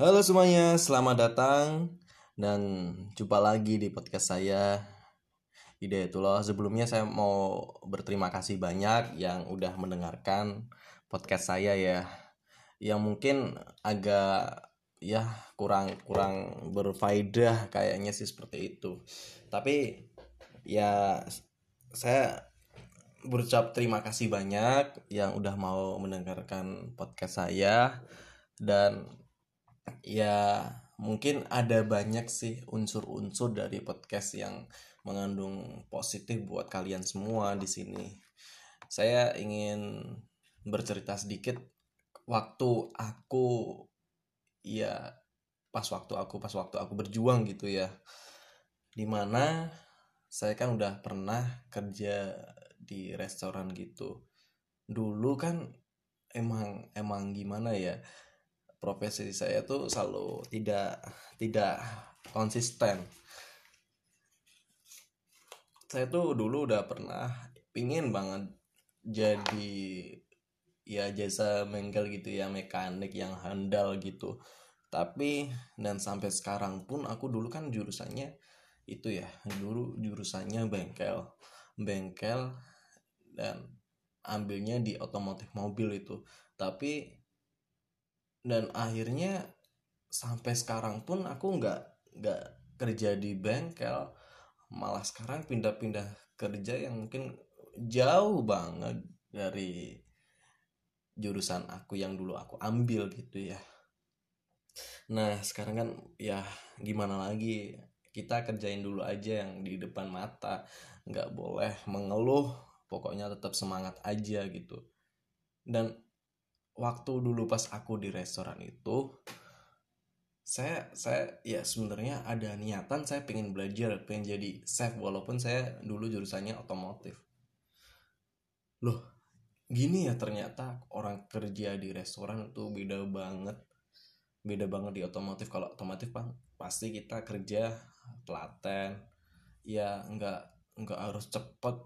Halo semuanya, selamat datang dan jumpa lagi di podcast saya Hidayatullah. Sebelumnya saya mau berterima kasih banyak yang udah mendengarkan podcast saya ya. Yang mungkin agak ya kurang kurang berfaedah kayaknya sih seperti itu. Tapi ya saya berucap terima kasih banyak yang udah mau mendengarkan podcast saya dan ya mungkin ada banyak sih unsur-unsur dari podcast yang mengandung positif buat kalian semua di sini. Saya ingin bercerita sedikit waktu aku ya pas waktu aku pas waktu aku berjuang gitu ya. Di mana saya kan udah pernah kerja di restoran gitu. Dulu kan emang emang gimana ya? Profesi saya tuh selalu tidak tidak konsisten. Saya tuh dulu udah pernah pingin banget jadi ya jasa bengkel gitu ya mekanik yang handal gitu. Tapi dan sampai sekarang pun aku dulu kan jurusannya itu ya dulu jurusannya bengkel. Bengkel dan ambilnya di otomotif mobil itu. Tapi dan akhirnya sampai sekarang pun aku nggak nggak kerja di bengkel. Malah sekarang pindah-pindah kerja yang mungkin jauh banget dari jurusan aku yang dulu aku ambil gitu ya. Nah sekarang kan ya gimana lagi? Kita kerjain dulu aja yang di depan mata. Nggak boleh mengeluh. Pokoknya tetap semangat aja gitu. Dan waktu dulu pas aku di restoran itu saya saya ya sebenarnya ada niatan saya pengen belajar pengen jadi chef walaupun saya dulu jurusannya otomotif. Loh gini ya ternyata orang kerja di restoran itu beda banget beda banget di otomotif. Kalau otomotif bang pasti kita kerja telaten ya nggak nggak harus cepet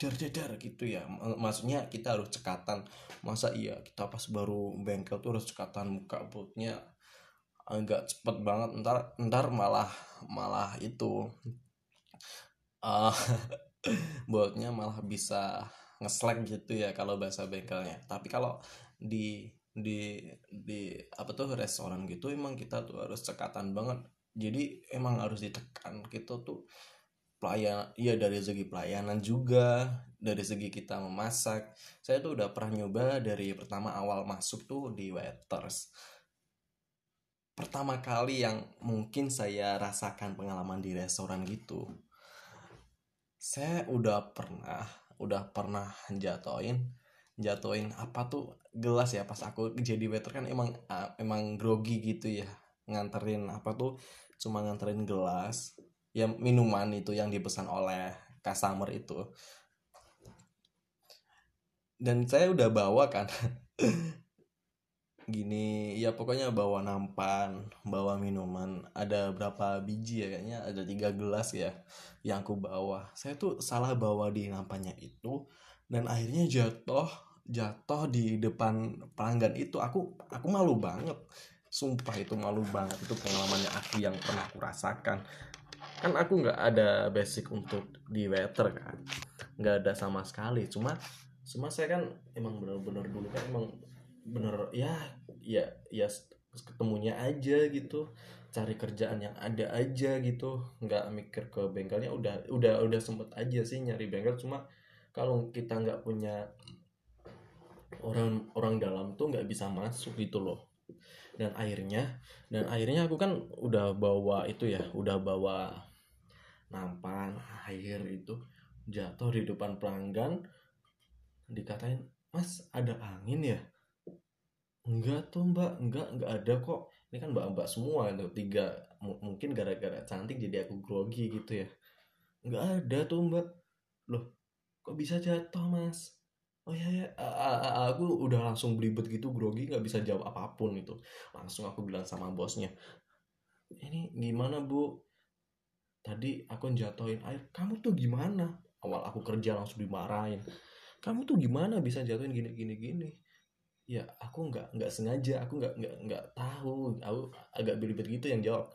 dar dar gitu ya. Maksudnya kita harus cekatan. Masa iya kita pas baru bengkel tuh harus cekatan muka botnya agak cepet banget. Ntar ntar malah malah itu uh, botnya malah bisa ngeslek gitu ya kalau bahasa bengkelnya. Tapi kalau di di di apa tuh restoran gitu emang kita tuh harus cekatan banget. Jadi emang harus ditekan gitu tuh pelayan iya dari segi pelayanan juga dari segi kita memasak. Saya tuh udah pernah nyoba dari pertama awal masuk tuh di waiters. Pertama kali yang mungkin saya rasakan pengalaman di restoran gitu. Saya udah pernah udah pernah jatoin jatoin apa tuh gelas ya pas aku jadi waiter kan emang emang grogi gitu ya. Nganterin apa tuh cuma nganterin gelas ya minuman itu yang dipesan oleh customer itu. Dan saya udah bawa kan. Gini ya pokoknya bawa nampan bawa minuman. Ada berapa biji ya kayaknya? Ada tiga gelas ya yang aku bawa. Saya tuh salah bawa di nampannya itu dan akhirnya jatuh jatuh di depan pelanggan itu. Aku aku malu banget. Sumpah itu malu banget. Itu pengalamannya aku yang pernah aku rasakan kan aku nggak ada basic untuk di waiter kan. Nggak ada sama sekali. Cuma cuma saya kan emang bener-bener dulu kan emang bener ya ya ya ketemunya aja gitu. Cari kerjaan yang ada aja gitu. Nggak mikir ke bengkelnya. Udah udah udah sempet aja sih nyari bengkel. Cuma kalau kita nggak punya orang orang dalam tuh nggak bisa masuk gitu loh. Dan akhirnya dan akhirnya aku kan udah bawa itu ya udah bawa nampan air itu jatuh di depan pelanggan. Dikatain mas ada angin ya? Enggak tuh mbak. Enggak enggak ada kok. Ini kan mbak mbak semua itu tiga M mungkin gara-gara cantik jadi aku grogi gitu ya. Enggak ada tuh mbak. Loh kok bisa jatuh mas? Oh ya ya aku udah langsung belibet gitu grogi nggak bisa jawab apa pun itu. Langsung aku bilang sama bosnya ini gimana bu tadi aku jatuhin air kamu tuh gimana? Awal aku kerja langsung dimarahin kamu tuh gimana bisa jatuhin gini gini gini? Ya aku nggak nggak sengaja aku nggak nggak nggak tahu aku agak bilibet gitu yang jawab.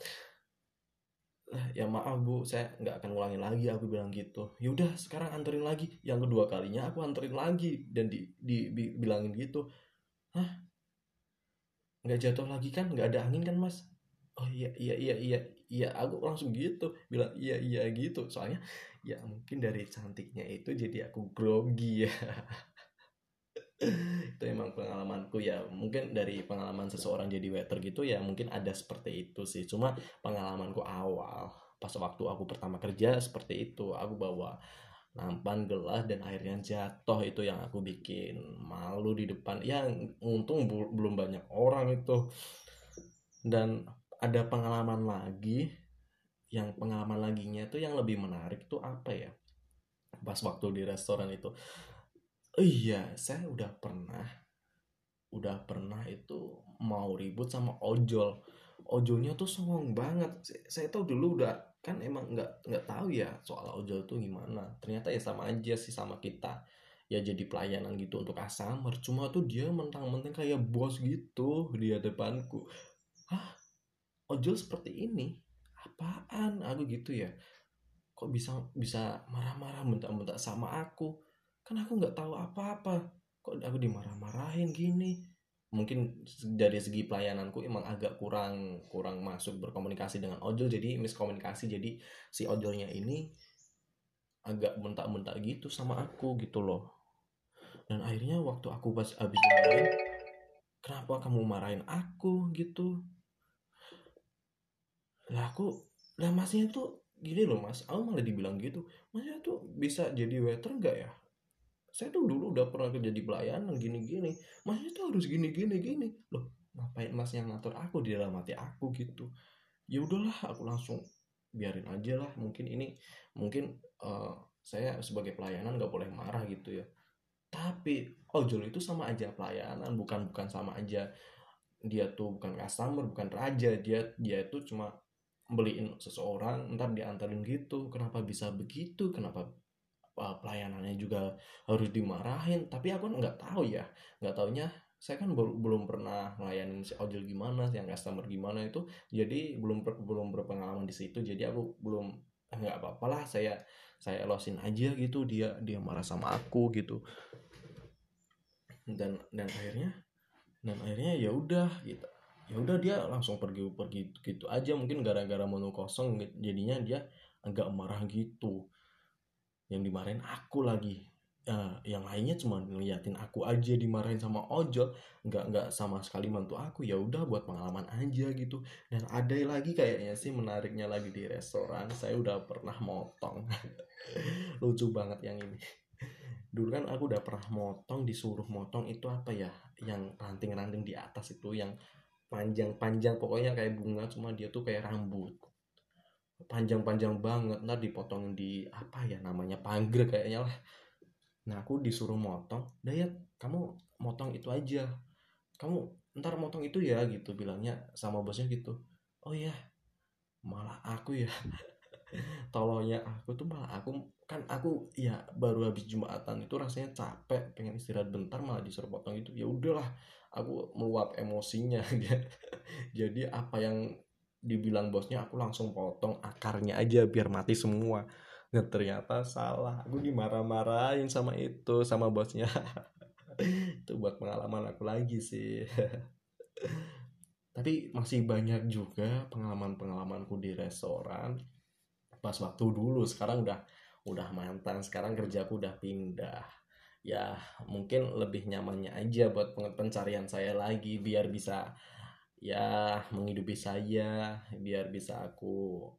Ya maaf bu saya nggak akan ngulangin lagi aku bilang gitu. Yaudah sekarang anterin lagi. Yang kedua kalinya aku anterin lagi dan di, di, di bilangin gitu. Hah? Nggak jatuh lagi kan? Nggak ada angin kan mas? Oh iya iya iya iya iya aku langsung gitu. Bilang iya iya gitu. Soalnya ya mungkin dari cantiknya itu jadi aku grogi ya. Itu emang pengalamanku ya. Mungkin dari pengalaman seseorang jadi waiter gitu ya mungkin ada seperti itu sih. Cuma pengalamanku awal pas waktu aku pertama kerja seperti itu. Aku bawa nampan gelas dan akhirnya jatuh itu yang aku bikin malu di depan. Ya untung belum banyak orang itu. Dan ada pengalaman lagi yang pengalaman laginya itu yang lebih menarik itu apa ya? Pas waktu di restoran itu. Iya saya udah pernah udah pernah itu mau ribut sama ojol. Ojolnya tuh songong banget. Saya, tahu dulu udah kan emang nggak nggak tahu ya soal ojol tuh gimana. Ternyata ya sama aja sih sama kita. Ya jadi pelayanan gitu untuk asamer cuma tuh dia mentang-mentang kayak bos gitu di depanku hah ojol seperti ini? Apaan? Aku gitu ya. Kok bisa bisa marah-marah bentak-bentak sama aku? Kan aku nggak tahu apa-apa. Kok aku dimarah-marahin gini? Mungkin dari segi pelayananku emang agak kurang kurang masuk berkomunikasi dengan ojol jadi miskomunikasi. Jadi si ojolnya ini agak bentak-bentak gitu sama aku gitu loh. Dan akhirnya waktu aku pas habis dimarahin kenapa kamu marahin aku gitu lah aku lah masnya tuh gini loh mas. Aku malah dibilang gitu. Masnya tuh bisa jadi waiter enggak ya? Saya tuh dulu udah pernah kerja di pelayanan gini-gini. Masnya tuh harus gini-gini gini loh ngapain mas yang ngatur aku di dalam hati aku gitu. Ya udahlah aku langsung biarin aja lah. Mungkin ini mungkin uh, saya sebagai pelayanan nggak boleh marah gitu ya. Tapi ojol itu sama aja pelayanan bukan bukan sama aja. Dia tuh bukan customer bukan raja. Dia dia itu cuma beliin seseorang ntar diantarin gitu. Kenapa bisa begitu? Kenapa uh, pelayanannya juga harus dimarahin? Tapi aku nggak tahu ya. Nggak taunya saya kan belum pernah ngelayanin si ojol gimana yang customer gimana itu. Jadi belum belum berpengalaman di situ. Jadi aku belum eh, nggak apa-apa lah saya saya losin aja gitu. Dia dia marah sama aku gitu. Dan dan akhirnya dan akhirnya ya udah gitu ya udah dia langsung pergi pergi gitu aja mungkin gara-gara menu kosong jadinya dia agak marah gitu. Yang dimarahin aku lagi. Uh, yang lainnya cuma ngeliatin aku aja dimarahin sama ojol. Nggak nggak sama sekali mantu aku. Ya udah buat pengalaman aja gitu. Dan ada lagi kayaknya sih menariknya lagi di restoran. Saya udah pernah motong. Lucu banget yang ini. Dulu kan aku udah pernah motong disuruh motong itu apa ya? Yang ranting-ranting di atas itu yang panjang-panjang pokoknya kayak bunga cuma dia tuh kayak rambut. Panjang-panjang banget ntar dipotong di apa ya namanya pangger kayaknya lah. Nah aku disuruh motong Dayat kamu motong itu aja. Kamu ntar motong itu ya gitu bilangnya sama bosnya gitu. Oh ya malah aku ya. Tolongnya aku tuh malah aku kan aku ya baru habis jumatan itu rasanya capek pengen istirahat bentar malah disuruh potong itu. Ya udahlah aku meluap emosinya jadi apa yang dibilang bosnya aku langsung potong akarnya aja biar mati semua. Dan ternyata salah. Aku dimarah-marahin sama itu sama bosnya. Itu buat pengalaman aku lagi sih. Tapi masih banyak juga pengalaman-pengalamanku di restoran pas waktu dulu. Sekarang udah udah mantan sekarang kerjaku udah pindah. Ya mungkin lebih nyamannya aja buat pencarian saya lagi biar bisa ya menghidupi saya biar bisa aku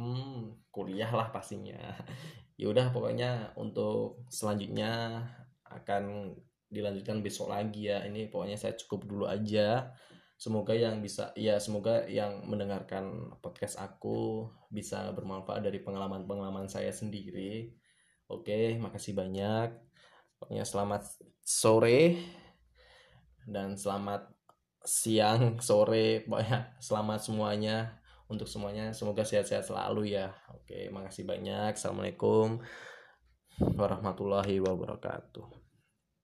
hmm, kuliah lah pastinya. Ya udah pokoknya untuk selanjutnya akan dilanjutkan besok lagi ya. Ini pokoknya saya cukup dulu aja semoga yang bisa ya semoga yang mendengarkan podcast aku bisa bermanfaat dari pengalaman-pengalaman saya sendiri oke makasih banyak pokoknya selamat sore dan selamat siang, sore, pokoknya selamat semuanya untuk semuanya. Semoga sehat-sehat selalu ya. Oke, makasih banyak. Assalamualaikum warahmatullahi wabarakatuh.